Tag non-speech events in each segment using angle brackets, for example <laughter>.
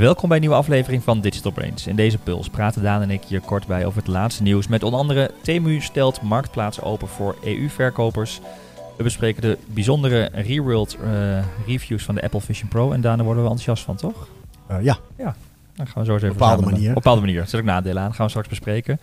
Welkom bij een nieuwe aflevering van Digital Brains. In deze puls praten Daan en ik hier kort bij over het laatste nieuws met onder andere Temu stelt marktplaats open voor EU-verkopers. We bespreken de bijzondere real-world eh, reviews van de Apple Vision Pro en daarna worden we enthousiast van, toch? Uh, ja. Ja, dan gaan we zo eens even Op bepaalde manier. Op bepaalde manier. Er zit ook nadelen aan, gaan we straks bespreken.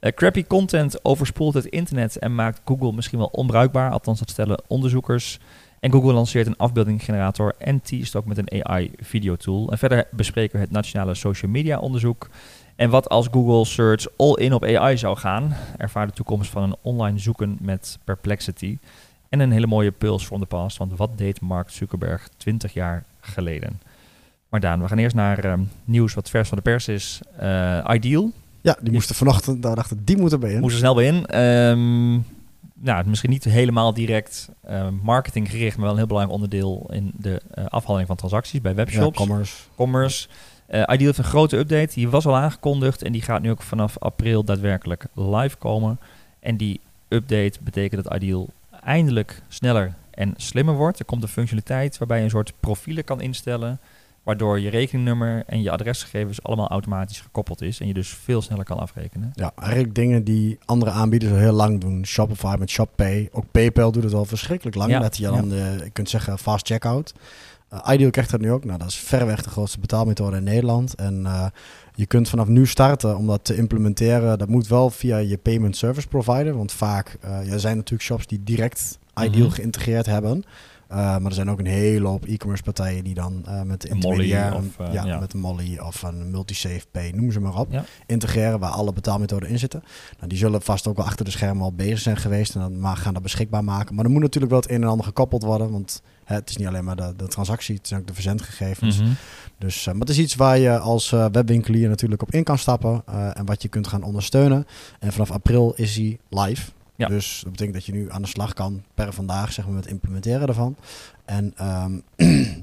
Eh, crappy content overspoelt het internet en maakt Google misschien wel onbruikbaar. Althans, dat stellen onderzoekers. En Google lanceert een afbeeldinggenerator en teast ook met een AI-videotool. En verder bespreken we het nationale social media onderzoek. En wat als Google Search all in op AI zou gaan? Ervaar de toekomst van een online zoeken met Perplexity. En een hele mooie puls from the past. Want wat deed Mark Zuckerberg 20 jaar geleden? Maar Daan, we gaan eerst naar ehm, nieuws wat vers van de pers is. Eh, Ideal, Ja, die moesten vanochtend, daar dachten die moeten bij in. moest er snel bij in. Ehm, nou, misschien niet helemaal direct ehm, marketinggericht, maar wel een heel belangrijk onderdeel in de eh, afhandeling van transacties bij ja, webshops, commerce. commerce. Eh, Ideal heeft een grote update, die was al aangekondigd en die gaat nu ook vanaf april daadwerkelijk live komen. En die update betekent dat Ideal eindelijk sneller en slimmer wordt. Er komt een functionaliteit waarbij je een soort profielen kan instellen, waardoor je rekeningnummer en je adresgegevens allemaal automatisch gekoppeld is en je dus veel sneller kan afrekenen. Ja, eigenlijk dingen die andere aanbieders al heel lang doen. Shopify met ShopPay. Ook PayPal doet het al verschrikkelijk lang. Ja, Dat je ja. dan, eh, je kunt zeggen, fast checkout. Eh, Ideal krijgt dat nu ook. Nou, dat is verreweg de grootste betaalmethode in Nederland. En eh, je kunt vanaf nu starten om dat te implementeren. Dat moet wel via je payment service provider. Want vaak, ja, er zijn natuurlijk shops die direct Ideal Mhm. geïntegreerd hebben. Eh, maar er zijn ook een hele hoop e-commerce partijen die dan eh, met intermediair, of, eh, ja, ja. met Molly of een Multisave Pay, noem ze maar op, Ja. integreren waar alle betaalmethoden in zitten. Nou, die zullen vast ook wel achter de schermen al bezig zijn geweest en dan maar gaan dat beschikbaar maken. Maar er moet natuurlijk wel het een en ander gekoppeld worden, want hè, het is niet alleen maar de, de transactie, het zijn ook de verzendgegevens. Mhm. Dus, maar het is iets waar je als webwinkelier natuurlijk op in kan stappen en wat je kunt gaan ondersteunen. En vanaf april is hij live. Ja. Dus dat betekent dat je nu aan de slag kan per vandaag, zeg maar, met implementeren daarvan. En ehm, <clears throat>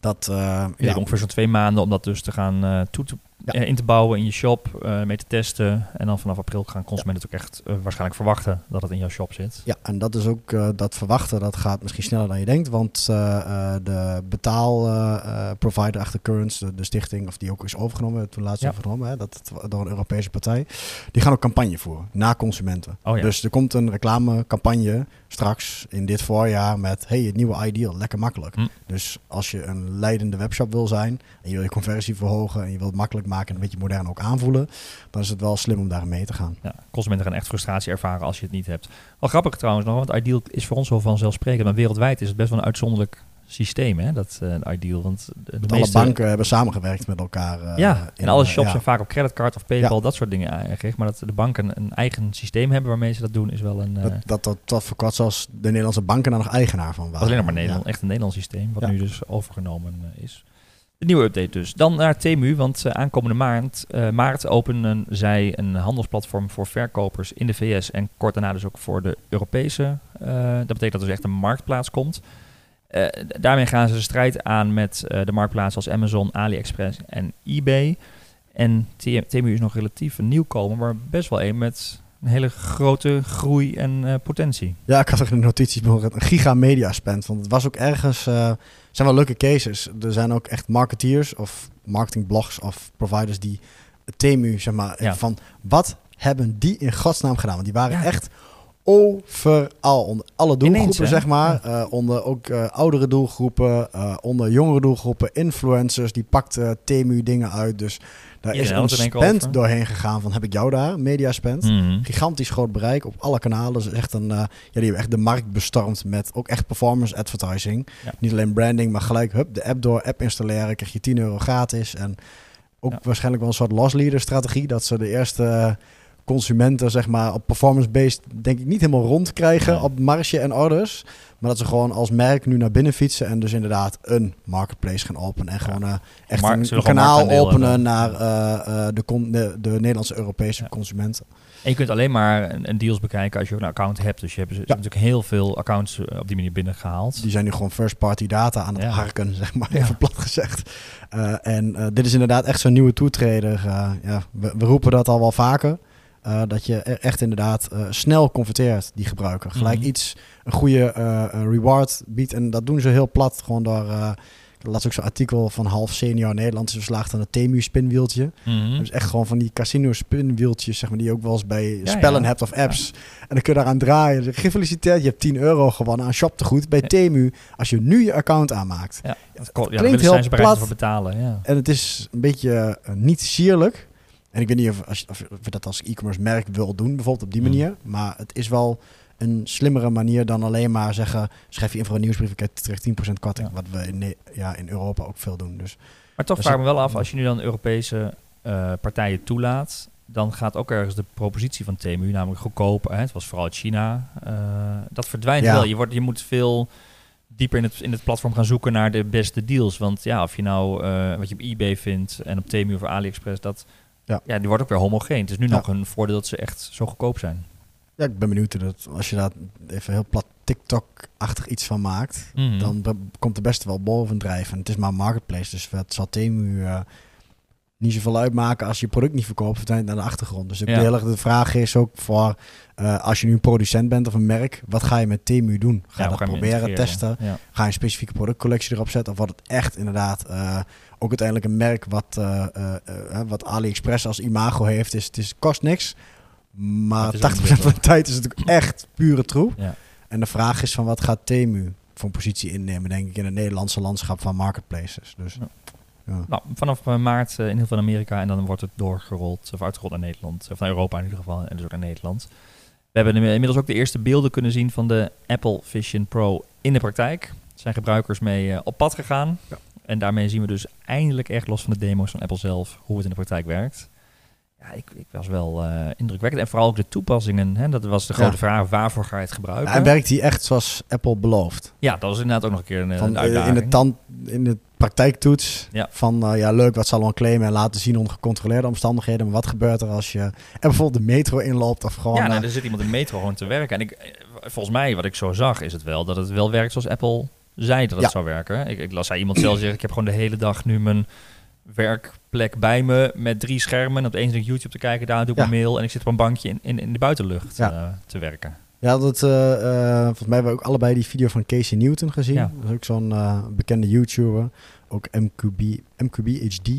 dat, eh, Ja, ongeveer zo'n twee maanden om dat dus te gaan eh, toe te, Ja. eh, in te bouwen in je shop, eh, mee te testen. En dan vanaf april gaan consumenten het ook echt eh, waarschijnlijk verwachten dat het in jouw shop zit. Ja, en dat is ook dat verwachten, dat gaat misschien sneller dan je denkt. Want de betaalprovider achter Currents, de, de stichting, of die ook is overgenomen, toen laatst Ja. overgenomen, hè, dat door een Europese partij, die gaan ook campagne voeren naar consumenten. Oh ja. Dus er komt een reclamecampagne straks in dit voorjaar met, hey, het nieuwe Ideal, lekker makkelijk. Hm. Dus als je een leidende webshop wil zijn en je wil je conversie verhogen en je wilt makkelijk maken en een beetje modern ook aanvoelen, dan is het wel slim om daar mee te gaan. Ja, consumenten gaan echt frustratie ervaren als je het niet hebt. Wel grappig trouwens nog, want Ideal is voor ons wel vanzelfsprekend. Maar wereldwijd is het best wel een uitzonderlijk systeem, hè, dat eh, Ideal. Want de Want meeste- alle banken hebben samengewerkt met elkaar. eh, ja, in, en alle eh, shops ja. zijn vaak op creditcard of PayPal, Ja. dat soort dingen aangericht. Maar dat de banken een eigen systeem hebben waarmee ze dat doen, is wel een... eh, Dat, dat, dat, dat voor kort zelfs de Nederlandse banken daar nog eigenaar van waren. Alleen nog maar Nederland, Ja. echt een Nederlands systeem, wat nu dus overgenomen eh, is. Nieuwe update dus. Dan naar Temu, want eh, aankomende maand, eh, maart openen zij een handelsplatform voor verkopers in de VS en kort daarna dus ook voor de Europese. eh, dat betekent dat er dus echt een marktplaats komt. Daarmee gaan ze de strijd aan met de marktplaatsen als Amazon, AliExpress en eBay. En Temu is nog relatief een nieuwkomer, maar best wel een met een hele grote groei en eh, potentie. Ja, ik had er in de notities een giga media spend. Want het was ook ergens, eh zijn wel leuke cases. Er zijn ook echt marketeers of marketingblogs of providers die Temu, zeg maar, Ja. van wat hebben die in godsnaam gedaan? Want die waren Ja. echt overal, onder alle doelgroepen, Ineens, zeg maar. Eh, onder ook oudere doelgroepen, onder jongere doelgroepen, influencers, die pakten Temu dingen uit. Dus daar is een spend doorheen gegaan van heb ik jou daar, media spend. Mhm. Gigantisch groot bereik op alle kanalen. Dus echt een, eh, ja, die hebben echt de markt bestormd met ook echt performance advertising. Ja. Niet alleen branding, maar gelijk hup, de app door, app installeren, krijg je 10 euro gratis. En ook Ja. waarschijnlijk wel een soort loss leader strategie, dat ze de eerste eh, consumenten zeg maar op performance-based denk ik niet helemaal rond krijgen op marge en orders. Maar dat ze gewoon als merk nu naar binnen fietsen en dus inderdaad een marketplace gaan openen. En gewoon eh, echt een, kanaal openen hebben. naar eh, eh, de, de, de Nederlandse Europese Ja. consumenten. En je kunt alleen maar een, een deals bekijken als je een account hebt. Dus je hebt natuurlijk heel veel accounts op die manier binnengehaald. Die zijn nu gewoon first party data aan het harken, <laughs> zeg maar, Ja. even plat gezegd. En dit is inderdaad echt zo'n nieuwe toetreder. Ja, we, we roepen dat al wel vaker. Eh, dat je er echt inderdaad eh, snel converteert, die gebruiker. Gelijk Mhm. iets, een goede eh, reward biedt. En dat doen ze heel plat, gewoon door... Laatst ook zo'n artikel van half senior Nederland is verslaagd aan het Temu-spinwieltje. Mhm. Dus echt gewoon van die casino-spinwieltjes, zeg maar, die je ook wel eens bij Ja, spellen ja. hebt of apps. En dan kun je daaraan draaien. Dus gefeliciteerd, je hebt 10 euro gewonnen aan shoptegoed bij. Temu. Als je nu je account aanmaakt. Ja, dat klinkt heel ze plat. voor betalen. Ja. En het is een beetje niet sierlijk. En ik weet niet of, als of dat als e-commerce merk wil doen, bijvoorbeeld op die Hmm. manier. Maar het is wel een slimmere manier dan alleen maar zeggen... schrijf je in voor een nieuwsbrief, ik krijg terug 10% korting. Ja. Wat we in, ja, in Europa ook veel doen. Dus Maar toch vraag ik me wel af, als je nu dan Europese eh, partijen toelaat, dan gaat ook ergens de propositie van Temu, namelijk goedkoop, hè, het was vooral China, eh, dat verdwijnt Ja. wel. Je, wordt, je moet veel dieper in het, in het platform gaan zoeken naar de beste deals. Want ja, of je nou eh, wat je op eBay vindt en op Temu of AliExpress, dat, Ja. ja. die wordt ook weer homogeen. Het is nu Ja. nog een voordeel dat ze echt zo goedkoop zijn. ja, ik ben benieuwd dat, als je daar even heel plat TikTok-achtig iets van maakt... Mhm. dan komt er best wel bovendrijven. En het is maar een marketplace, dus het zal Temu eh, niet zoveel uitmaken als je product niet verkoopt, verdwijnt naar de achtergrond. Dus Ja. de, hele, de vraag is ook voor eh, als je nu een producent bent of een merk, wat ga je met Temu doen? Ga Ja, je dat proberen, testen? Ja. Ga je een specifieke productcollectie erop zetten? Of wordt het echt inderdaad eh, ook uiteindelijk een merk wat, eh, eh, eh, wat AliExpress als imago heeft? Is, het is, kost niks, maar Het is 80% ook van de tijd is het ook echt pure troep. Ja. En de vraag is van wat gaat Temu voor een positie innemen, denk ik, in het Nederlandse landschap van marketplaces. Dus, Ja. ja. Nou, vanaf maart in heel veel Amerika en dan wordt het doorgerold of uitgerold naar Nederland. Of naar Europa in ieder geval en dus ook naar Nederland. We hebben inmiddels ook de eerste beelden kunnen zien van de Apple Vision Pro in de praktijk. Er zijn gebruikers mee op pad gegaan. Ja. En daarmee zien we dus eindelijk echt los van de demo's van Apple zelf hoe het in de praktijk werkt. Ja, ik, ik was wel eh, indrukwekkend. En vooral ook de toepassingen. Hè, dat was de grote Ja. vraag, waarvoor ga je het gebruiken? En werkt hij echt zoals Apple belooft? Ja, dat was inderdaad ook nog een keer een, Van, een eh, uitdaging. in, de tand, in de praktijktoets Ja. van eh, ja leuk wat zal wel claimen en laten zien onder gecontroleerde omstandigheden. Maar wat gebeurt er als je en bijvoorbeeld de metro inloopt of gewoon... Ja, eh, nou, er zit iemand in de metro gewoon te werken. En ik, eh, volgens mij, wat ik zo zag, is het wel dat het wel werkt zoals Apple zei dat het Ja. zou werken. Ik, ik las zei iemand zelf zeggen, ik heb gewoon de hele dag nu mijn werkplek bij me met drie schermen. Op de ene zit ik YouTube te kijken, daar doe ik Ja. mijn mail en ik zit op een bankje in, in, in de buitenlucht Ja. eh, te werken. Ja, dat, eh, volgens mij hebben we ook allebei die video van Casey Newton gezien. Ja. Dat is ook zo'n bekende YouTuber. Ook MQB, MQB HD.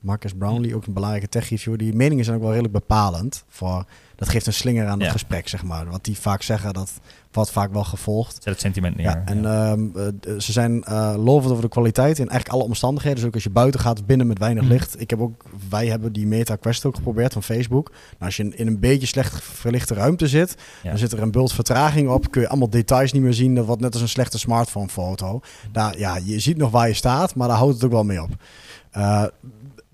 Marcus Brownlee, ook een belangrijke tech reviewer. Die meningen zijn ook wel redelijk bepalend. Voor, dat geeft een slinger aan het Ja. gesprek, zeg maar. Wat die vaak zeggen, dat wordt vaak wel gevolgd. Zet het sentiment neer. Ja, en ehm, eh, ze zijn eh lovend over de kwaliteit in eigenlijk alle omstandigheden. Dus ook als je buiten gaat, binnen met weinig Mhm. licht. Ik heb ook, wij hebben die Meta Quest ook geprobeerd van Facebook. Nou, als je in, in een beetje slecht verlichte ruimte zit, dan zit er een bult vertraging op. Kun je allemaal details niet meer zien. Dat wordt net als een slechte smartphone foto. Daar, ja, je ziet nog waar je staat, maar daar houdt het ook wel mee op. Eh,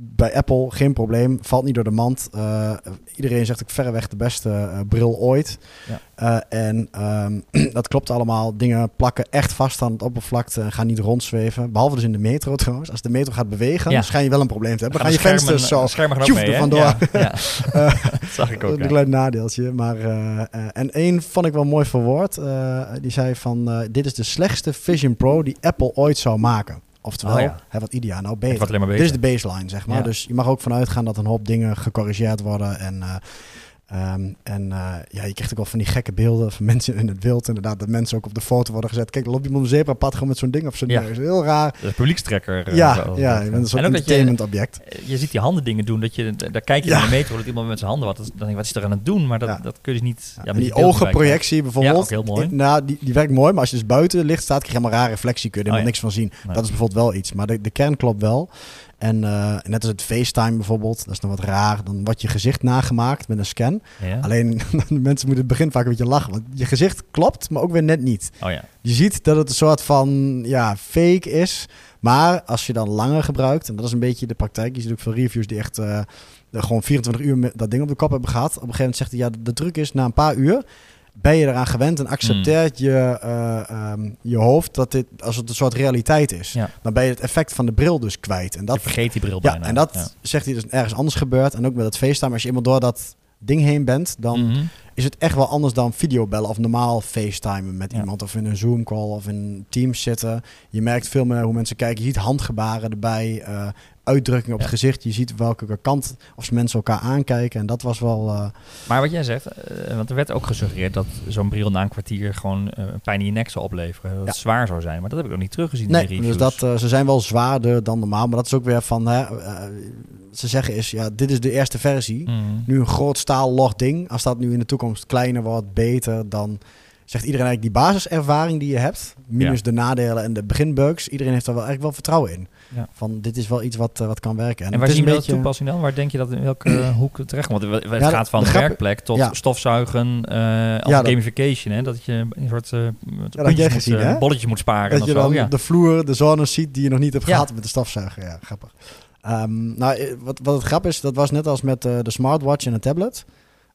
bij Apple geen probleem, valt niet door de mand. Eh, iedereen zegt ook verreweg de beste eh, bril ooit. Ja. Eh, en ehm, <clears throat> dat klopt allemaal. Dingen plakken echt vast aan het oppervlakte en gaan niet rondzweven. Behalve dus in de metro <laughs> trouwens. Als de metro gaat bewegen, Ja. dan schijn je wel een probleem te hebben. Dan gaan Gaan je vensters zo schermen gaan ook mee, er vandoor. Ja, <laughs> <laughs> dat zag ik ook. een klein nadeeltje. Maar, en één vond ik wel mooi verwoord. Die zei van, dit is de slechtste Vision Pro die Apple ooit zou maken. Oftewel, Oh ja. hè, wat ideaal nou beter. Dit is de baseline, zeg maar. Ja. Dus je mag ook vanuit gaan dat een hoop dingen gecorrigeerd worden. En, eh, ehm, en eh, ja, je krijgt ook wel van die gekke beelden van <laughs> mensen in het wild. Inderdaad, dat mensen ook op de foto worden gezet. Kijk, loopt iemand een zebrapad gewoon met zo'n ding op zijn Ja. neus. Heel raar. De publiekstrekker. eh, ja, ja, je bent een soort En ook dat je, entertainment object. je ziet die handen dingen doen. Dat je, daar kijk je Ja. naar de metro, dat iemand met zijn handen wat. Dan denk je, wat is er aan het doen? Maar dat, Ja. dat kun je dus niet... Ja, en die ogenprojectie bijvoorbeeld. Ja, ook heel mooi. in- nou, die, die werkt mooi, maar als je dus buiten licht staat, krijg je helemaal rare reflectie. Kun je er Oh, helemaal niks van zien. Nee. Dat is bijvoorbeeld wel iets. Maar de, de kern klopt wel. En eh, net als het FaceTime bijvoorbeeld, dat is nog wat raar. Dan wordt je gezicht nagemaakt met een scan. Ja? Alleen <laughs> de mensen moeten in het begin vaak een beetje lachen. Want je gezicht klopt, maar ook weer net niet. Oh ja. Je ziet dat het een soort van ja, fake is. Maar als je dan langer gebruikt, en dat is een beetje de praktijk. Je ziet ook veel reviews die echt eh, gewoon 24 uur met dat ding op de kop hebben gehad. Op een gegeven moment zegt hij, ja, de truc is na een paar uur ben je eraan gewend en accepteert je, eh, ehm, je hoofd dat dit als het een soort realiteit is. Ja. Dan ben je het effect van de bril dus kwijt. En dat, je vergeet die bril ja, bijna. en dat Ja. zegt hij dus ergens anders gebeurt. En ook met het FaceTime, als je eenmaal door dat ding heen bent, dan Mhm. Is het echt wel anders dan videobellen of normaal facetimen met Ja. iemand of in een Zoom call of in Teams zitten. Je merkt veel meer hoe mensen kijken. Je ziet handgebaren erbij, eh uitdrukkingen op Ja. het gezicht. Je ziet welke kant of mensen elkaar aankijken. En dat was wel. eh, Maar wat jij zegt, eh, want er werd ook gesuggereerd dat zo'n bril na een kwartier gewoon pijn in je nek zou opleveren. Dat het zwaar zou zijn. Maar dat heb ik nog niet teruggezien in Nee, de reviews. dus dat, ze zijn wel zwaarder dan normaal. Maar dat is ook weer van. Hè, ze zeggen is, ja, dit is de eerste versie. Mhm. Nu een groot staal log ding. Als dat nu in de toekomst kleiner wordt, beter, dan zegt iedereen eigenlijk die basiservaring die je hebt, minus Ja. de nadelen en de beginbugs, iedereen heeft daar wel eigenlijk wel vertrouwen in. Ja. Van dit is wel iets wat, eh, wat kan werken. En, waar een we beetje, dat toepassing dan? Waar denk je dat in welke eh, <clears throat> hoek het terecht komt? Want het, Ja, gaat van de grap- werkplek tot stofzuigen, eh dat- gamification. Hè? Dat je een soort uh, gezien, hè? bolletje moet sparen. dat je zo, dan de vloer, de zones ziet die je nog niet hebt gehad met de stofzuiger. Ja, grappig. Ehm, nou, eh, wat, wat het grap is, dat was net als met eh, de smartwatch en de tablet.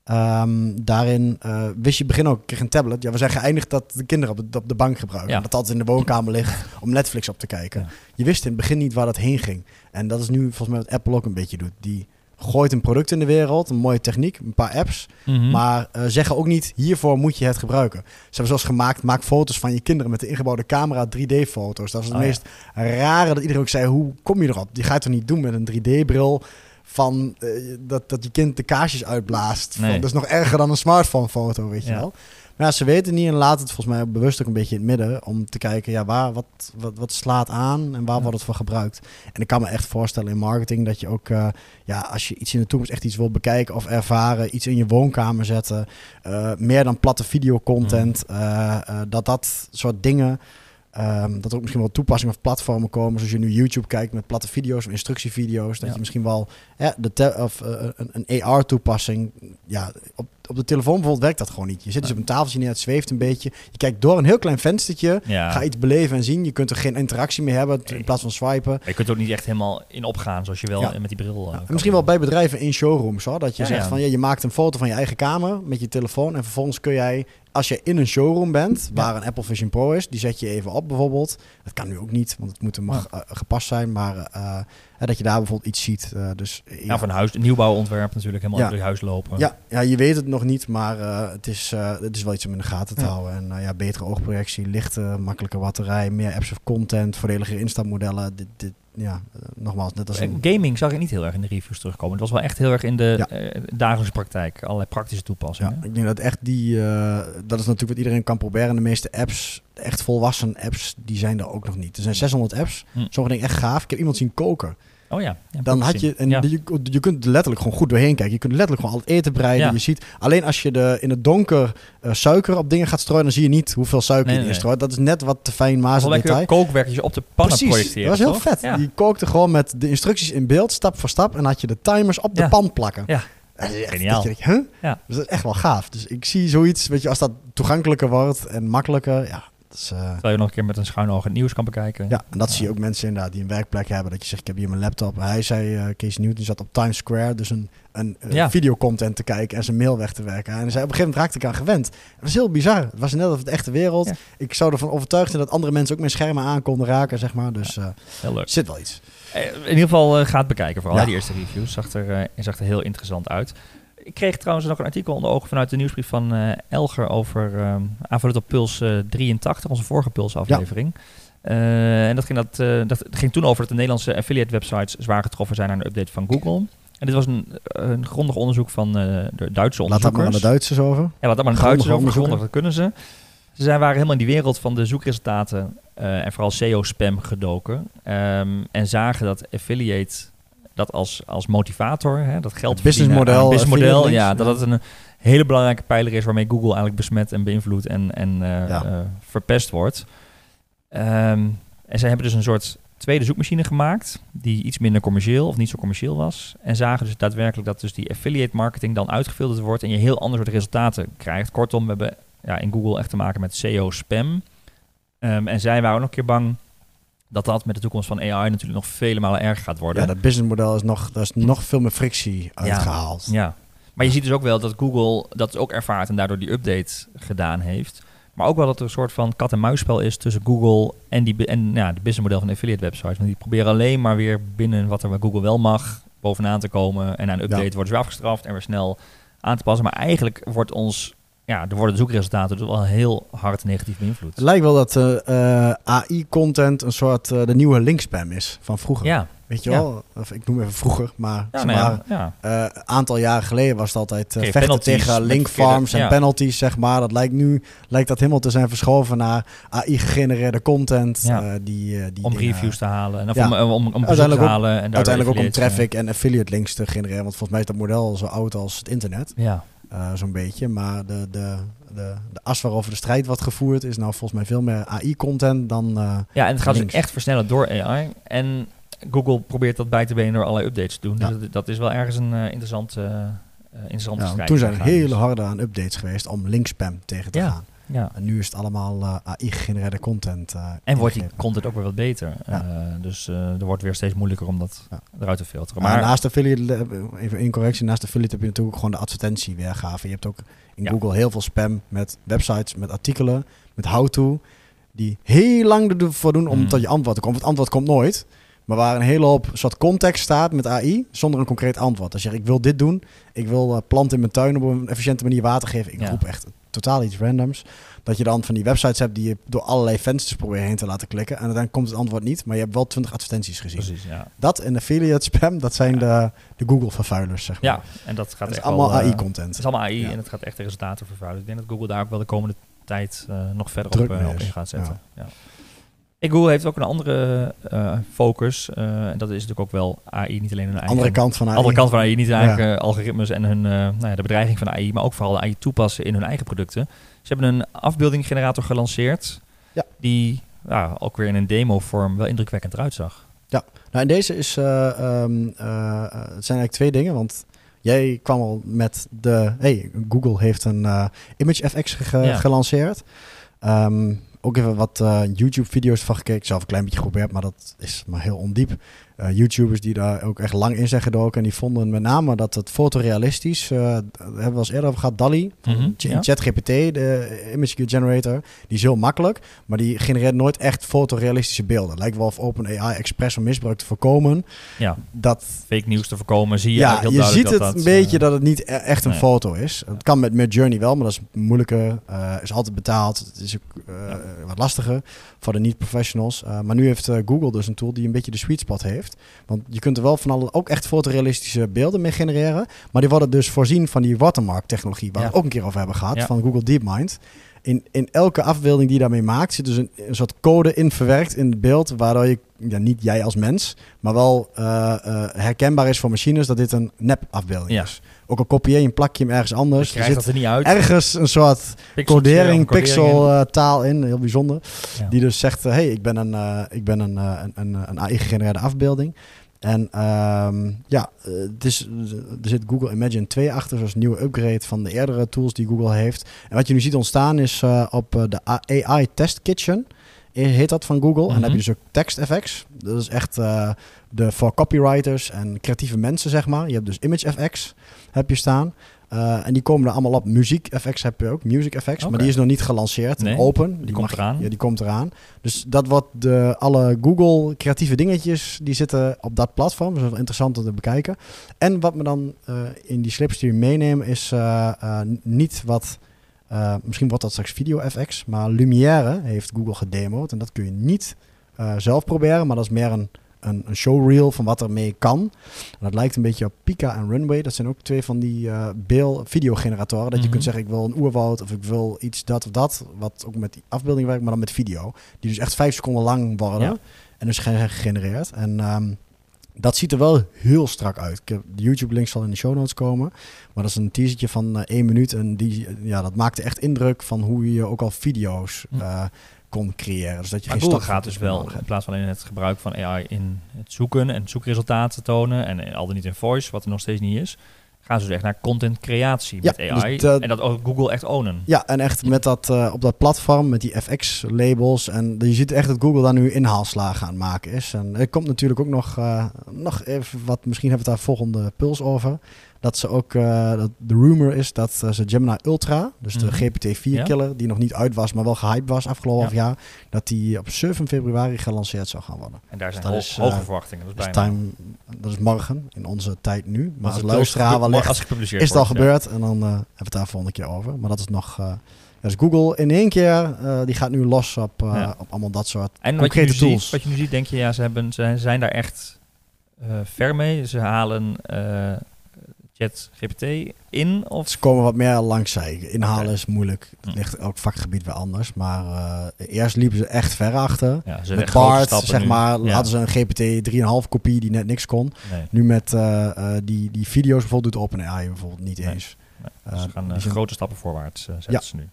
Ehm, daarin eh, wist je begin ook, ik kreeg een tablet. Ja, we zijn geëindigd dat de kinderen op de, op de bank gebruiken. Ja. Dat altijd in de woonkamer ligt om Netflix op te kijken. Ja. Je wist in het begin niet waar dat heen ging. En dat is nu volgens mij wat Apple ook een beetje doet. Die gooit een product in de wereld, een mooie techniek, een paar apps. Mhm. Maar eh, zeggen ook niet, hiervoor moet je het gebruiken. Ze hebben zoals gemaakt, maak foto's van je kinderen met de ingebouwde camera, 3D-foto's. Dat is het Oh, ja. meest rare dat iedereen ook zei, hoe kom je erop? Die ga je toch niet doen met een 3D-bril van eh, dat, dat je kind de kaarsjes uitblaast. Nee. Van, dat is nog erger dan een smartphone-foto, weet je Ja. wel. Maar ja, ze weten niet en laten het volgens mij bewust ook een beetje in het midden om te kijken, ja, waar, wat, wat, wat slaat aan en waar Ja. wordt het voor gebruikt. En ik kan me echt voorstellen in marketing dat je ook, eh, ja, als je iets in de toekomst echt iets wil bekijken of ervaren, iets in je woonkamer zetten, eh, meer dan platte videocontent, Mm. eh, eh, dat dat soort dingen, ehm, dat er ook misschien wel toepassingen of platformen komen, zoals je nu YouTube kijkt met platte video's of instructievideo's, dat Ja. je misschien wel ja, de of, eh, een, een AR-toepassing, ja, op, op de telefoon bijvoorbeeld werkt dat gewoon niet. Je zit dus op een tafeltje neer, het zweeft een beetje, je kijkt door een heel klein venstertje, ja. ga iets beleven en zien, je kunt er geen interactie mee hebben in plaats van swipen. Je kunt er ook niet echt helemaal in opgaan zoals je wel Ja. met die bril. eh, Ja, misschien wel bij bedrijven in showrooms hoor. Dat je zegt van ja, je maakt een foto van je eigen kamer met je telefoon. En vervolgens kun jij, als je in een showroom bent, waar een Apple Vision Pro is, die zet je even op bijvoorbeeld. Dat kan nu ook niet, want het moet hem eh, gepast zijn. Maar eh, hè, dat je daar bijvoorbeeld iets ziet. eh, dus, ja. Ja, van huis, nieuwbouwontwerp natuurlijk helemaal Ja. door je huis lopen. Ja, ja, je weet het nog niet, maar eh, het, is, eh, het is wel iets om in de gaten te Ja. houden. En eh, ja, betere oogprojectie, lichte, makkelijke batterij, meer apps of content, voordelige instapmodellen. Dit, dit, ja, nogmaals, net als Eh, een... Gaming zag ik niet heel erg in de reviews terugkomen. Het was wel echt heel erg in de Ja. eh, dagelijkse praktijk. Allerlei praktische Ja, toepassingen. ik denk dat echt die, eh, dat is natuurlijk wat iedereen kan proberen. De meeste apps, echt volwassen apps, die zijn er ook nog niet. Er zijn 600 apps, Hm. sommige dingen echt gaaf. Ik heb iemand zien koken. Oh ja. Dan had je, en Ja. je, je kunt er letterlijk gewoon goed doorheen kijken. Je kunt letterlijk gewoon al het eten bereiden. Ja. Je ziet, alleen als je de, in het donker eh, suiker op dingen gaat strooien, dan zie je niet hoeveel suiker Nee, je nee, erin strooit. Dat is net wat te fijn mazen detail. kookwerkjes op de pannen Precies, projecteren. dat was heel toch? vet. Die kookte gewoon met de instructies in beeld, stap voor stap. En had je de timers op de pan plakken. Ja. Dat is echt, Geniaal. dat je denkt, huh? Ja. Dus dat is echt wel gaaf. Dus ik zie zoiets, weet je, als dat toegankelijker wordt en makkelijker, ja. Is, eh, Terwijl je nog een keer met een schuin oog het nieuws kan bekijken. ja, en dat zie je ook mensen inderdaad die een werkplek hebben. Dat je zegt, ik heb hier mijn laptop. Hij zei, eh Kees Newton, zat op Times Square, dus een, een Ja. videocontent te kijken en zijn mail weg te werken. En hij zei, op een gegeven moment raakte ik aan gewend. En dat is heel bizar. Het was net of de echte wereld. Ja. Ik zou ervan overtuigd zijn dat andere mensen ook mijn schermen aan konden raken, zeg maar. Dus eh Heel leuk. er zit wel iets. In ieder geval ga het bekijken vooral. Die eerste reviews zag er, zag er heel interessant uit. Ik kreeg trouwens nog een artikel onder ogen vanuit de nieuwsbrief van eh, Elger over eh aanvullend op Puls eh, 83, onze vorige Puls-aflevering. Eh, en dat ging, dat, eh, dat ging toen over dat de Nederlandse affiliate websites zwaar getroffen zijn aan een update van Google. En dit was een, een grondig onderzoek van eh, de Duitse Laat dat maar onderzoekers. aan de Duitsers over. Ja, wat dat maar een Grondig Duitsers over grondig, dat kunnen ze. Ze zijn, waren helemaal in die wereld van de zoekresultaten eh, en vooral SEO-spam gedoken. Ehm, en zagen dat affiliate dat als, als motivator, hè, dat geld Het businessmodel, businessmodel, affiliate ja, dat het een hele belangrijke pijler is waarmee Google eigenlijk besmet en beïnvloedt en, en eh, Ja. eh, verpest wordt. Ehm, en zij hebben dus een soort tweede zoekmachine gemaakt die iets minder commercieel of niet zo commercieel was. En zagen dus daadwerkelijk dat dus die affiliate marketing dan uitgefilterd wordt en je heel ander soort resultaten krijgt. Kortom, we hebben ja, in Google echt te maken met SEO-spam. Ehm, en zij waren ook nog een keer bang dat dat met de toekomst van AI natuurlijk nog vele malen erger gaat worden. Ja, dat businessmodel is nog, daar is nog veel meer frictie uitgehaald. Ja, maar je ziet dus ook wel dat Google dat ook ervaart en daardoor die update gedaan heeft. Maar ook wel dat er een soort van kat-en-muisspel is tussen Google en, die, en ja, de businessmodel van affiliate websites. Want die proberen alleen maar weer binnen wat er bij Google wel mag bovenaan te komen. En na een update Ja. worden ze afgestraft en weer snel aan te passen. Maar eigenlijk wordt ons, ja, er worden de zoekresultaten dus wel heel hard negatief beïnvloed. Het lijkt wel dat eh, eh, AI-content een soort eh, de nieuwe linkspam is van vroeger. Ja, Weet je Ja. wel? Of, ik noem even vroeger, maar ja, nou eh, aantal jaren geleden was het altijd vechten tegen met link verkeerde- farms en penalties, zeg maar. Dat lijkt nu lijkt dat helemaal te zijn verschoven naar AI-gegenereerde content. Die, die om dingen- reviews te halen en of om, om, te ook- halen. En Uiteindelijk ook om traffic en affiliate links te genereren. Want volgens mij is dat model zo oud als het internet. Ja, eh, Zo'n beetje. Maar de, de, de, de as waarover de strijd wordt gevoerd is nou volgens mij veel meer AI-content dan... eh, ja en het gaat dus echt versnellen door AI. En Google probeert dat bij te benen door allerlei updates te doen. Ja. Dus dat, dat is wel ergens een eh, interessant, eh, eh, interessante ja, strijd. toen zijn er hele Dus, harde aan updates geweest om linkspam tegen te Ja. gaan. Ja. En nu is het allemaal eh, AI-gegenereerde content. eh, En wordt die content ook weer wat beter. Ja. Eh, dus er wordt weer steeds moeilijker om dat Ja. eruit te filteren. Maar, Maar, naast affiliate, eh, even één correctie, naast affiliate heb je natuurlijk gewoon de advertentieweergave. Je hebt ook in Ja. Google heel veel spam met websites, met artikelen, met how-to, die heel lang ervoor doen om Mm. tot je antwoord te komen. Het antwoord komt nooit, maar waar een hele hoop soort context staat met AI, zonder een concreet antwoord. Als je zegt, ik wil dit doen, ik wil planten in mijn tuin op een efficiënte manier water geven. Ik roep echt totaal iets randoms. Dat je dan van die websites hebt die je door allerlei vensters probeert heen te laten klikken. En dan komt het antwoord niet, maar je hebt wel 20 advertenties gezien. precies, ja. Dat en affiliate spam, dat zijn de, de Google-vervuilers, zeg maar. Ja, en dat gaat dat is echt allemaal wel, eh, AI-content. Het is allemaal AI Ja. en het gaat echt de resultaten vervuilen. Ik denk dat Google daar ook wel de komende tijd eh, nog verder Druk op, eh, op in gaat zetten. Ja. En Google heeft ook een andere eh, focus. eh, en dat is natuurlijk ook wel AI, niet alleen hun eigen... Andere kant van AI. andere kant van AI, niet hun Ja. eigen algoritmes en hun, eh, nou ja, de bedreiging van AI, maar ook vooral de AI toepassen in hun eigen producten. Ze hebben een afbeeldinggenerator gelanceerd, Ja. die ja, ook weer in een demo-vorm wel indrukwekkend eruit zag. Nou, en deze is... eh, ehm, eh, eh, het zijn eigenlijk twee dingen, want... Jij kwam al met de... Hey, Google heeft een eh, ImageFX ge- Ja. gelanceerd. Ehm, ook even wat eh, YouTube-video's van gekeken. Zelf een klein beetje geprobeerd, maar dat is maar heel ondiep. Eh, YouTubers die daar ook echt lang in zijn gedoken. En die vonden met name dat het fotorealistisch... daar hebben we al eens eerder over gehad. DALI, Mhm, ja. ChatGPT, de image generator. Die is heel makkelijk, maar die genereert nooit echt fotorealistische beelden. Het lijkt wel of OpenAI expres om misbruik te voorkomen. Ja, Dat fake nieuws te voorkomen, zie je ja, eigenlijk je heel ziet het dat een beetje eh, dat het niet e- echt een nee. foto is. Het kan met Midjourney wel, maar dat is moeilijker. eh, is altijd betaald. Het is ook Ja. wat lastiger voor de niet-professionals. Maar nu heeft Google dus een tool die een beetje de sweet spot heeft. Want je kunt er wel van alle ook echt fotorealistische beelden mee genereren. Maar die worden dus voorzien van die watermark-technologie, waar Ja. we het ook een keer over hebben gehad, Ja. van Google DeepMind. In, in elke afbeelding die je daarmee maakt, zit dus een, een soort code in verwerkt in het beeld, waardoor je, ja, niet jij als mens, maar wel eh, eh, herkenbaar is voor machines dat dit een nep-afbeelding Ja. is. Ook al kopieer je hem, plak je hem ergens Je anders. Er krijgt zit dat er niet uit. ergens een soort codering, codering in. pixel-taal in, heel bijzonder. Ja. Die dus zegt, hé, hey, ik ben een, eh, ik ben een, eh, een, een, een AI-gegenereerde afbeelding. En ehm, ja, eh, het is, er zit Google Imagine 2 achter, zoals een nieuwe upgrade van de eerdere tools die Google heeft. En wat je nu ziet ontstaan is eh, op eh, de AI Test Kitchen, heet dat van Google. En dan heb je Mhm. dus ook TextFX. Dat is echt de, voor copywriters en creatieve mensen, zeg maar. Je hebt dus ImageFX, heb je staan. Eh, en die komen er allemaal op. Muziek FX heb je ook, Music Oké. maar die is nog niet gelanceerd. Nee, open. die komt mag- eraan. Ja, die komt eraan. Dus dat wordt de, alle Google creatieve dingetjes, die zitten op dat platform. Dus dat is wel interessant om te bekijken. En wat me dan eh, in die slipstream meenemen is eh, niet wat... misschien wordt dat straks Video FX, maar Lumière heeft Google gedemoed. En dat kun je niet zelf proberen, maar dat is meer een, een, een showreel van wat ermee kan. En dat lijkt een beetje op Pika en Runway. Dat zijn ook twee van die eh beeld videogeneratoren. Dat je Mhm. kunt zeggen, ik wil een oerwoud of ik wil iets dat of dat. Wat ook met die afbeelding werkt, maar dan met video. Die dus echt vijf seconden lang worden. Ja. En dus ge- gegenereerd. En ehm, dat ziet er wel heel strak uit. Ik heb, de YouTube-link zal in de show notes komen. Maar dat is een teasertje van eh, één minuut. En die, ja, dat maakte echt indruk van hoe je ook al video's Hm. Kon creëren. Dus dat je Maar geen Google gaat dus wel, in plaats van in het gebruik van AI in het zoeken en zoekresultaten tonen en eh, al dan niet in voice, wat er nog steeds niet is, gaan ze dus echt naar content creatie Ja, met AI. dus dat- en dat ook Google echt ownen. Ja, en echt met dat, eh, op dat platform, met die FX-labels. En je ziet echt dat Google daar nu inhaalslagen aan het maken is. En er komt natuurlijk ook nog, eh, nog even wat, misschien hebben we het daar volgende puls over. Dat ze ook, eh, dat de rumor is dat eh, ze Gemini Ultra, dus de Mhm. GPT-4-killer, die nog niet uit was, maar wel gehyped was afgelopen Ja. jaar, dat die op 7 februari gelanceerd zou gaan worden. En daar zijn dat is, hoge eh, verwachtingen. Dat is bijna. time, dat is morgen, in onze tijd nu. Maar Als luisteraar wellicht als is het al ja. gebeurd. En dan eh, hebben we het daar volgende keer over. Maar dat is nog... eh, dus Google in één keer, eh, die gaat nu los op, eh, Ja. op allemaal dat soort En wat je, nu concrete tools. ziet, wat je nu ziet, denk je, ja, ze, hebben, ze zijn daar echt eh, ver mee. Ze halen eh ChatGPT in. Of Ze komen wat meer langs zij. Inhalen is moeilijk. Het Hm. ligt elk vakgebied weer anders. Maar eh, eerst liepen ze echt ver achter. ja, ze Met Bart, zeg nu. maar, Ja. hadden ze een GPT 3,5 kopie die net niks kon. Nee, Nu met eh, eh, die, die video's bijvoorbeeld doet OpenAI bijvoorbeeld niet Nee. eens. nee. Dus ze gaan die grote stappen voorwaarts zetten Ja. ze nu.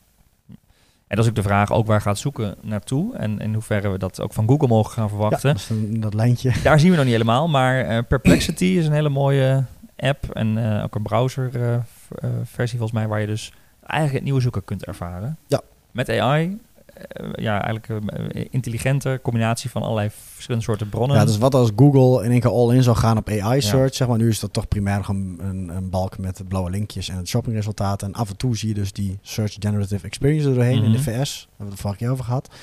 En dat is ook de vraag ook waar gaat zoeken naartoe. En in hoeverre we dat ook van Google mogen gaan Ja, verwachten. dat, is een- dat lijntje. Daar zien we nog niet helemaal, maar Perplexity is een hele mooie app en eh, ook een browserversie volgens mij, waar je dus eigenlijk het nieuwe zoeken kunt ervaren. Ja. Met AI, eh, ja, eigenlijk een intelligente combinatie van allerlei verschillende soorten bronnen. Ja, dus wat als Google in één keer all-in zou gaan op AI Ja. search, zeg maar. Nu is dat toch primair nog een, een, balk met blauwe linkjes en het shoppingresultaat. En af en toe zie je dus die search generative experience er doorheen in de Mhm. VS. Daar hebben we het de vorige keer over gehad.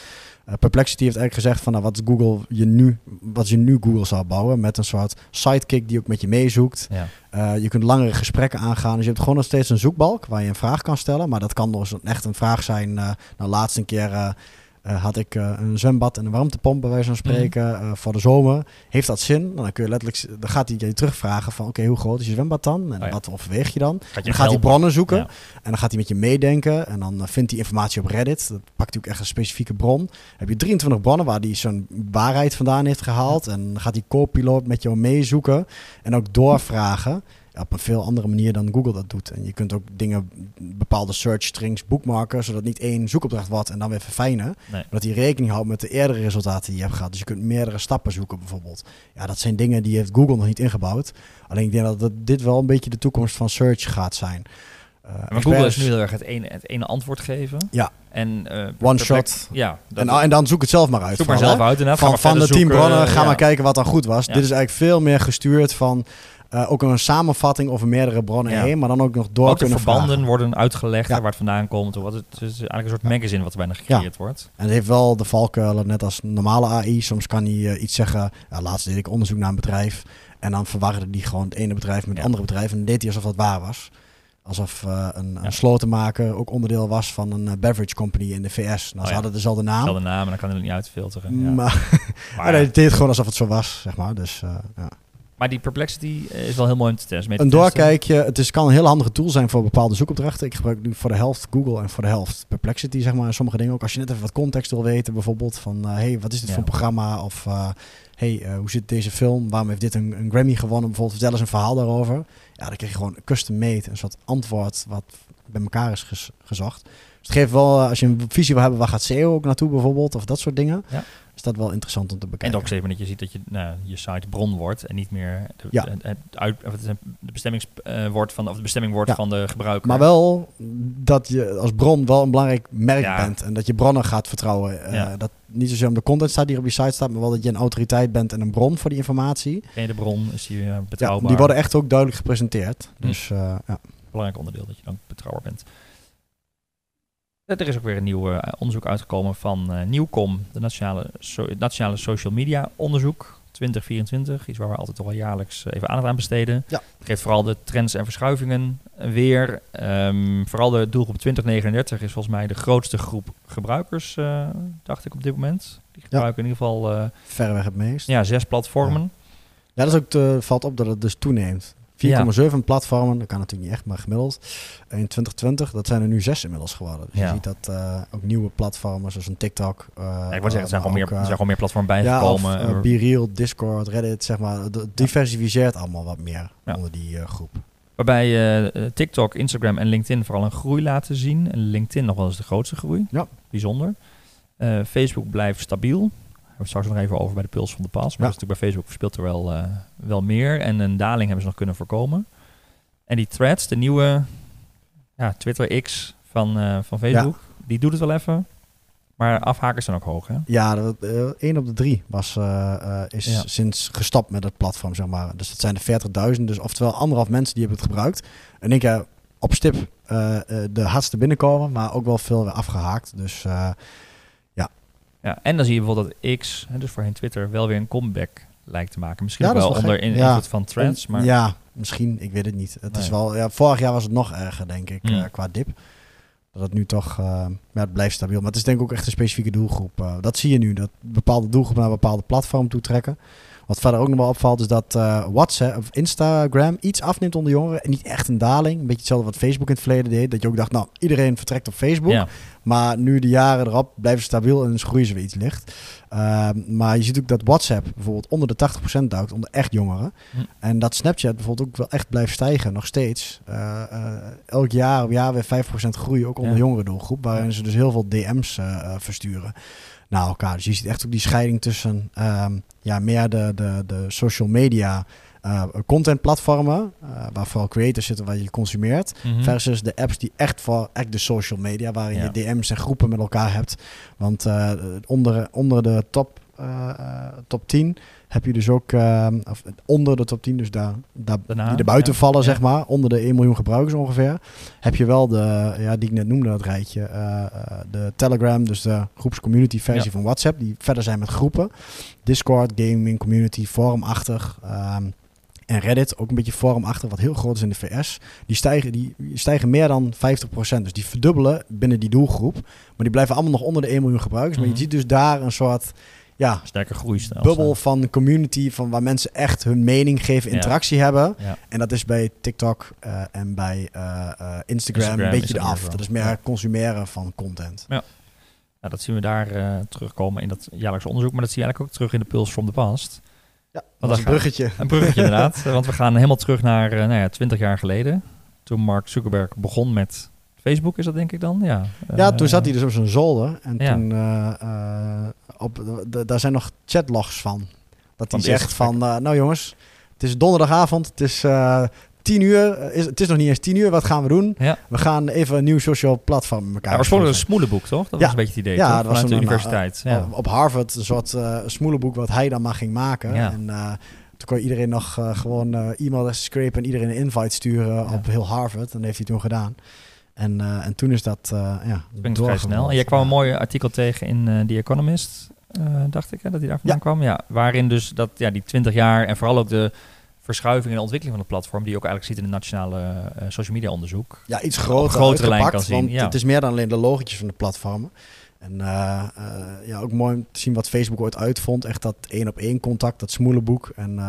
Eh, Perplexity heeft eigenlijk gezegd van nou, wat Google je nu, wat je nu Google zou bouwen met een soort sidekick die ook met je meezoekt. ja. Eh, je kunt langere gesprekken aangaan. Dus je hebt gewoon nog steeds een zoekbalk waar je een vraag kan stellen. Maar dat kan dus echt een vraag zijn. eh nou, laatst een keer eh, had ik eh, een zwembad en een warmtepomp bij wijze van spreken eh, voor de zomer. Heeft dat zin? Nou, dan kun je letterlijk, dan gaat hij je terugvragen van oké, hoe groot is je zwembad dan? En Oh ja. wat overweeg je dan? Gaat Dan gaat hij bronnen zoeken Ja. en dan gaat hij met je meedenken. En dan vindt hij informatie op Reddit. Dat pakt natuurlijk echt een specifieke bron. Dan heb je 23 bronnen waar hij zo'n waarheid vandaan heeft gehaald. En dan gaat die co-piloot met jou meezoeken en ook doorvragen. Op een veel andere manier dan Google dat doet. En je kunt ook dingen, bepaalde search strings boekmarken, zodat niet één zoekopdracht wordt en dan weer verfijnen. Nee. Maar dat hij rekening houdt met de eerdere resultaten die je hebt gehad. Dus je kunt meerdere stappen zoeken bijvoorbeeld. Ja, dat zijn dingen die heeft Google nog niet ingebouwd. Alleen ik denk dat dit wel een beetje de toekomst van search gaat zijn. Uh, Maar Google is nu heel erg het ene, het ene antwoord geven. Ja. En, eh, One shot. Ja. En, en dan zoek het zelf maar uit. zoek maar zelf uit. Van, maar van de tien zoeken. bronnen, ga Ja. maar kijken wat dan goed was. Ja. Dit is eigenlijk veel meer gestuurd van eh, ook een samenvatting over meerdere bronnen Ja. heen. Maar dan ook nog door Ook de kunnen verbanden vragen. worden uitgelegd, Ja. waar het vandaan komt. of Wat het, het is eigenlijk een soort magazine wat er bijna gecreëerd wordt. En het heeft wel de valkuilen, net als normale AI. Soms kan hij eh, iets zeggen. Ja, laatst deed ik onderzoek naar een bedrijf. En dan verwarde die gewoon het ene bedrijf met het andere bedrijf. En dan deed hij alsof dat waar was. Alsof eh, een, Ja. een slotenmaker ook onderdeel was van een beverage company in de VS. Nou, Oh ze ja. hadden dezelfde naam. Dezelfde naam en dan kan hij het niet uitfilteren. Ja. <laughs> Maar, hij deed gewoon alsof het zo was, zeg maar. Dus, ja. Maar die Perplexity eh, is wel heel mooi om te testen. te Een doorkijkje, het is, kan een heel handige tool zijn voor bepaalde zoekopdrachten. Ik gebruik nu voor de helft Google en voor de helft Perplexity, zeg maar. Sommige dingen ook. Als je net even wat context wil weten, bijvoorbeeld van... eh, hey, wat is dit Ja. voor een programma? Of eh, hey, hoe zit deze film? Waarom heeft dit een, een Grammy gewonnen? Bijvoorbeeld, vertel eens een verhaal daarover. Ja, dan krijg je gewoon custom made, een soort antwoord wat bij elkaar is ges- gezocht. Dus het geeft wel, eh, als je een visie wil hebben, waar gaat SEO ook naartoe bijvoorbeeld? Of dat soort dingen. Ja. Is dat wel interessant om te En bekijken. ook steeds dat je ziet dat je, nou, je site bron wordt en niet meer de, Ja. het, uit, of het is een- de bestemmingswoord van de, of de bestemming wordt Ja. van de gebruiker. Maar wel dat je als bron wel een belangrijk merk Ja. bent. En dat je bronnen gaat vertrouwen. Eh, Ja. Dat niet zozeer om de content staat die er op je site staat, maar wel dat je een autoriteit bent en een bron voor die informatie. Je de bron, is die eh, betrouwbaar. die worden echt ook duidelijk gepresenteerd. Hm. Dus eh, ja. belangrijk onderdeel dat je dan betrouwbaar bent. Eh, Er is ook weer een nieuw eh, onderzoek uitgekomen van eh, Nieuwcom, de nationale, so- nationale social media onderzoek 2024. Iets waar we altijd toch wel jaarlijks even aandacht aan besteden. Ja. Het geeft vooral de trends en verschuivingen weer. Ehm, vooral de doelgroep 2039 is volgens mij de grootste groep gebruikers, eh, dacht ik op dit moment. Die gebruiken in ieder geval eh, verreweg het meest. ja, zes platformen. Ja, dat is ook te, valt op dat het dus toeneemt. 4,7 platformen, dat kan natuurlijk niet echt, maar gemiddeld. In 2020, dat zijn er nu zes inmiddels geworden. Dus je ziet dat eh, ook nieuwe platformen, zoals een TikTok. eh, Ja, ik wil zeggen, er zijn, gewoon meer, er eh, zijn gewoon meer platformen Ja, of bijgekomen. uh, BeReal, Discord, Reddit, zeg maar. Het diversificeert allemaal wat meer onder die groep. Waarbij eh, TikTok, Instagram en LinkedIn vooral een groei laten zien. En LinkedIn nog wel eens de grootste groei. Ja. Bijzonder. Facebook blijft stabiel. We straks nog even over bij de puls van de pas. Maar Ja. dat is natuurlijk bij Facebook speelt er wel, eh, wel meer. En een daling hebben ze nog kunnen voorkomen. En die threads, de nieuwe ja, Twitter X van, eh, van Facebook, die doet het wel even. Maar afhakers zijn ook hoog, hè? Ja, dat, eh, één op de drie was, is sinds gestapt met het platform, zeg maar. Dus dat zijn er 40.000. Dus oftewel anderhalf mensen die hebben het gebruikt. En ik heb op stip de hardste binnenkomen, maar ook wel veel weer afgehaakt. Dus Ja, en dan zie je bijvoorbeeld dat X, hè, dus voorheen Twitter, wel weer een comeback lijkt te maken. Misschien Ja, wel onder in- invloed van trends, maar ja, misschien, ik weet het niet. Het is wel, ja, vorig jaar was het nog erger, denk ik, Hmm. eh, qua dip. Dat het nu toch, ja, het blijft stabiel. Maar het is denk ik ook echt een specifieke doelgroep. Eh, dat zie je nu, dat bepaalde doelgroepen naar een bepaalde platform toe trekken. Wat verder ook nog wel opvalt, is dat eh, WhatsApp of Instagram iets afneemt onder jongeren. En niet echt een daling. Een beetje hetzelfde wat Facebook in het verleden deed. Dat je ook dacht, nou, iedereen vertrekt op Facebook. ja. Maar nu de jaren erop blijven ze stabiel en dus groeien ze weer iets licht. Ehm, maar je ziet ook dat WhatsApp bijvoorbeeld onder de 80% duikt, onder echt jongeren. Hm. En dat Snapchat bijvoorbeeld ook wel echt blijft stijgen, nog steeds. Eh, eh, elk jaar op jaar weer 5% groei, ook onder Ja. jongere doelgroep. Waarin ze dus heel veel DM's versturen naar elkaar. Dus je ziet echt ook die scheiding tussen ehm, ja, meer de, de, de social media... eh contentplatformen, eh waar vooral creators zitten waar je consumeert. Mhm. Versus de apps die echt voor echt de social media, waarin Ja. je DM's en groepen met elkaar hebt. Want eh, onder, onder de top, top 10 heb je dus ook, eh, of onder de top 10, dus daar, daar Daarna, die er buiten ja. vallen, zeg maar, onder de 1 miljoen gebruikers ongeveer, heb je wel de, ja, die ik net noemde, dat rijtje, eh, eh, de Telegram, dus de groepscommunity versie Ja. van WhatsApp, die verder zijn met groepen. Discord, gaming, community, forumachtig. ehm en Reddit, ook een beetje forumachtig, wat heel groot is in de VS. Die stijgen, die stijgen meer dan 50%. Dus die verdubbelen binnen die doelgroep. Maar die blijven allemaal nog onder de 1 miljoen gebruikers. Maar Mhm. je ziet dus daar een soort ja, Sterke groeistijl. bubbel van community, van waar mensen echt hun mening geven, Ja. interactie hebben. Ja. En dat is bij TikTok eh, en bij eh, eh, Instagram, Instagram een beetje eraf. Dat is meer Ja. consumeren van content. Ja, dat zien we daar terugkomen in dat jaarlijks onderzoek. Maar dat zie je eigenlijk ook terug in de Pulse from the Past. Ja, dat is een bruggetje. Een bruggetje <laughs> inderdaad. Want we gaan helemaal terug naar nou ja, 20 jaar geleden. Toen Mark Zuckerberg begon met Facebook, is dat denk ik dan? Ja, Ja, toen zat hij dus op zijn zolder. En ja. toen, op, daar zijn nog chatlogs van. Dat hij zegt van, eh, nou jongens, het is donderdagavond, het is eh, tien uur. eh, Is, het is nog niet eens tien uur, wat gaan we doen? Ja. We gaan even een nieuw social platform elkaar Ja, oorspronkelijk een smoelenboek, toch? Dat Ja. was een beetje het idee, Ja, toch? dat was de een, universiteit. ja. Op Harvard, een soort eh smoelenboek wat hij dan maar ging maken. En toen kon iedereen nog gewoon e-mailadres scrapen en iedereen een invite sturen op heel Harvard. En dat heeft hij toen gedaan. En, en toen is dat, ja, Dat ging vrij doorgerold. snel. En jij kwam een mooi artikel tegen in The Economist, eh, dacht ik, hè, dat hij daar vandaan Ja. kwam. Ja, waarin dus dat, ja, die 20 jaar en vooral ook de verschuiving en de ontwikkeling van het platform, die je ook eigenlijk ziet in het nationale eh, social media onderzoek. ja, iets groter, grotere lijn kan zien, Want ja. het is meer dan alleen de logotjes van de platformen. En eh, ja, ook mooi om te zien wat Facebook ooit uitvond. Echt dat één op één contact, dat smoelenboek. En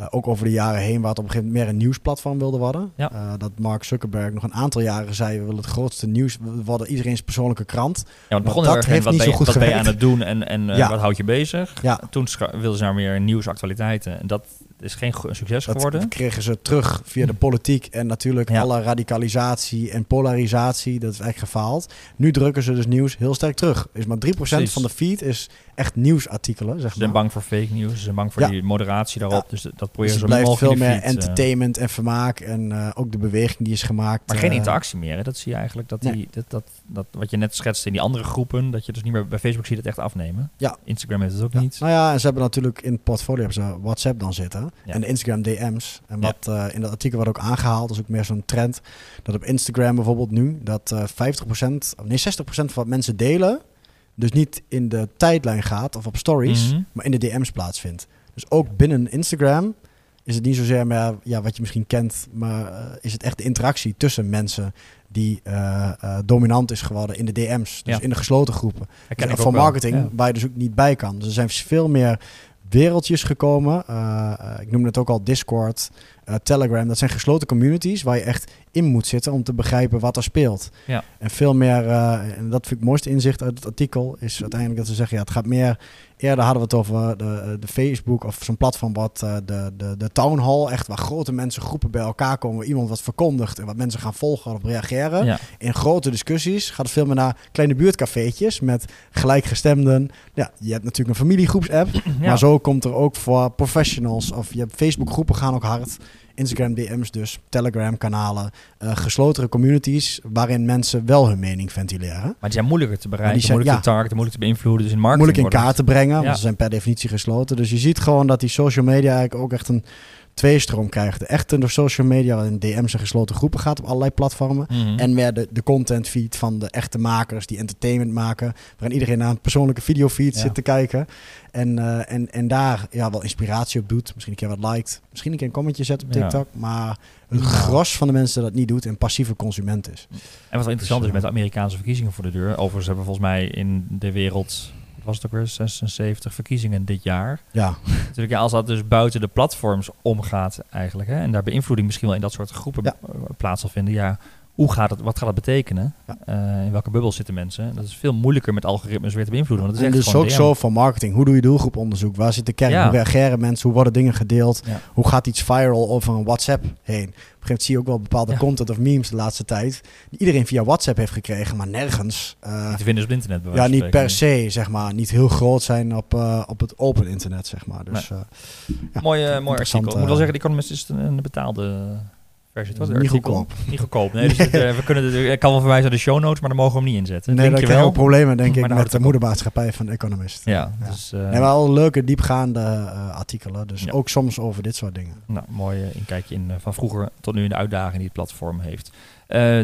eh, ook over de jaren heen, waar het op een gegeven moment meer een nieuwsplatform wilde worden. Ja. Eh, dat Mark Zuckerberg nog een aantal jaren zei, we willen het grootste nieuws, we worden iedereen's persoonlijke krant. Ja, want het begon dat heeft wat, niet ben zo je, goed wat ben je aan het doen en, en eh, Ja. wat houdt je bezig. Ja. Toen wilden ze naar meer nieuws, actualiteiten. En dat is geen succes Dat geworden. kregen ze terug via de politiek en natuurlijk Ja. alle radicalisatie en polarisatie. Dat is echt gefaald. Nu drukken ze dus nieuws heel sterk terug. Is maar 3% Precies. van de feed is echt nieuwsartikelen, zeg Ze zijn maar. bang voor fake news, ze zijn bang voor Ja. die moderatie daarop. Dus dat Dus proberen het ze blijft veel meer feed, eh, entertainment en vermaak. En eh, ook de beweging die is gemaakt. Maar geen eh, interactie meer. Hè? Dat zie je eigenlijk. Dat, Nee. die, dat, dat, dat wat je net schetst in die andere groepen, dat je dus niet meer bij Facebook ziet het echt afnemen. Ja. Instagram heeft het ook niet. Nou ja, en ze hebben natuurlijk in het portfolio hebben ze WhatsApp dan zitten. Ja. En de Instagram DM's. En Ja. wat eh, in dat artikel wordt ook aangehaald, is ook meer zo'n trend. Dat op Instagram bijvoorbeeld nu, dat eh 50%, of nee 60% van wat mensen delen, dus niet in de tijdlijn gaat of op stories, Mhm. maar in de DM's plaatsvindt. Dus ook binnen Instagram is het niet zozeer meer ja, wat je misschien kent, maar eh, is het echt de interactie tussen mensen die dominant is geworden in de DM's. Dus Ja. in de gesloten groepen. Dus voor marketing, Ja. waar je dus ook niet bij kan. Dus er zijn veel meer wereldjes gekomen. Eh, eh, ik noemde het ook al Discord, eh, Telegram. Dat zijn gesloten communities waar je echt in moet zitten om te begrijpen wat er speelt. Ja. En veel meer, eh, en dat vind ik het mooiste inzicht uit het artikel, is uiteindelijk dat ze zeggen, ja, het gaat meer... Eerder hadden we het over de, de Facebook of zo'n platform wat eh, de, de, de town hall, echt waar grote mensen, groepen bij elkaar komen, waar iemand wat verkondigt en wat mensen gaan volgen of op reageren Ja. in grote discussies gaat het veel meer naar kleine buurtcafeetjes met gelijkgestemden. Ja, je hebt natuurlijk een familiegroepsapp, <clears throat> Ja. maar zo komt er ook voor professionals of je hebt Facebookgroepen gaan ook hard Instagram DM's dus, Telegram kanalen, uh, gesloten communities waarin mensen wel hun mening ventileren. Maar die zijn moeilijker te bereiken, zijn, moeilijker te targeten, moeilijker te beïnvloeden. Dus in marketing moeilijk in kaart te brengen, want ze zijn per definitie gesloten. Dus je ziet gewoon dat die social media eigenlijk ook echt een tweestroom krijgt. De echte door social media in DM's en gesloten groepen gaat op allerlei platformen. Mhm. En meer de, de content feed van de echte makers die entertainment maken. Waarin iedereen naar een persoonlijke videofeed ja. zit te kijken. En, uh, en, en daar ja, wel inspiratie op doet. Misschien een keer wat liked. Misschien een keer een commentje zet op TikTok. Maar het gros van de mensen dat niet doet en passieve consument is. En wat interessant is met de Amerikaanse verkiezingen voor de deur. Overigens hebben volgens mij in de wereld was het ook weer 76 verkiezingen dit jaar. Ja. <laughs> Natuurlijk, ja, als dat dus buiten de platforms omgaat eigenlijk, hè, en daar beïnvloeding misschien wel in dat soort groepen ja. plaats zal vinden, ja, hoe gaat het, wat gaat dat betekenen? Uh, in welke bubbel zitten mensen? Dat is veel moeilijker met algoritmes weer te beïnvloeden. Want dat is en dus ook zo van marketing. Hoe doe je doelgroeponderzoek? Waar zit de kern? Hoe reageren mensen? Hoe worden dingen gedeeld? Hoe gaat iets viral over een WhatsApp heen? Op een gegeven moment zie je ook wel bepaalde content of memes de laatste tijd. Die iedereen via WhatsApp heeft gekregen, maar nergens. Uh, te vinden op internet. Ja, niet per se, zeg maar. Niet heel groot zijn op, uh, op het open internet, zeg maar. Dus, nee. mooi, mooi artikel. Ik moet wel zeggen, die Economist is een, een betaalde versie. Het was niet goedkoop. Niet goedkoop. Nee, dus <laughs> het, uh, we kunnen het, ik kan wel verwijzen naar de show notes, maar dan mogen we hem niet inzetten. Nee, dan krijgen we problemen denk ik met de moedermaatschappij van de Economist. Ja, ja. Dus, uh, nee, wel leuke, diepgaande uh, artikelen. Dus ja. ook soms over dit soort dingen. Nou, mooi inkijkje in van vroeger tot nu in de uitdaging die het platform heeft.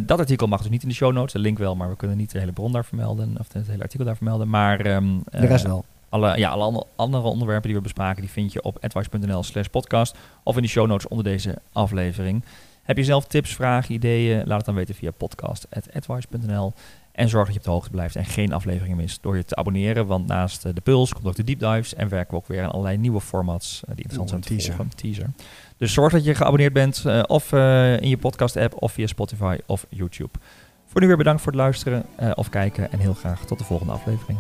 dat artikel mag dus niet in de show notes, de link wel, maar we kunnen niet de hele bron daar vermelden, of het hele artikel daar vermelden. Maar um, de rest wel. Alle, ja, alle andere onderwerpen die we bespraken, die vind je op advice.nl slash podcast of in de show notes onder deze aflevering. Heb je zelf tips, vragen, ideeën? Laat het dan weten via podcast.advice.nl. En zorg dat je op de hoogte blijft en geen afleveringen mist door je te abonneren. Want naast eh, de Puls komt ook de Deep Dives en werken we ook weer aan allerlei nieuwe formats uh, die interessant zijn te teaser. volgen. Teaser. Dus zorg dat je geabonneerd bent uh, of in je podcast app of via Spotify of YouTube. Voor nu weer bedankt voor het luisteren of kijken en heel graag tot de volgende aflevering.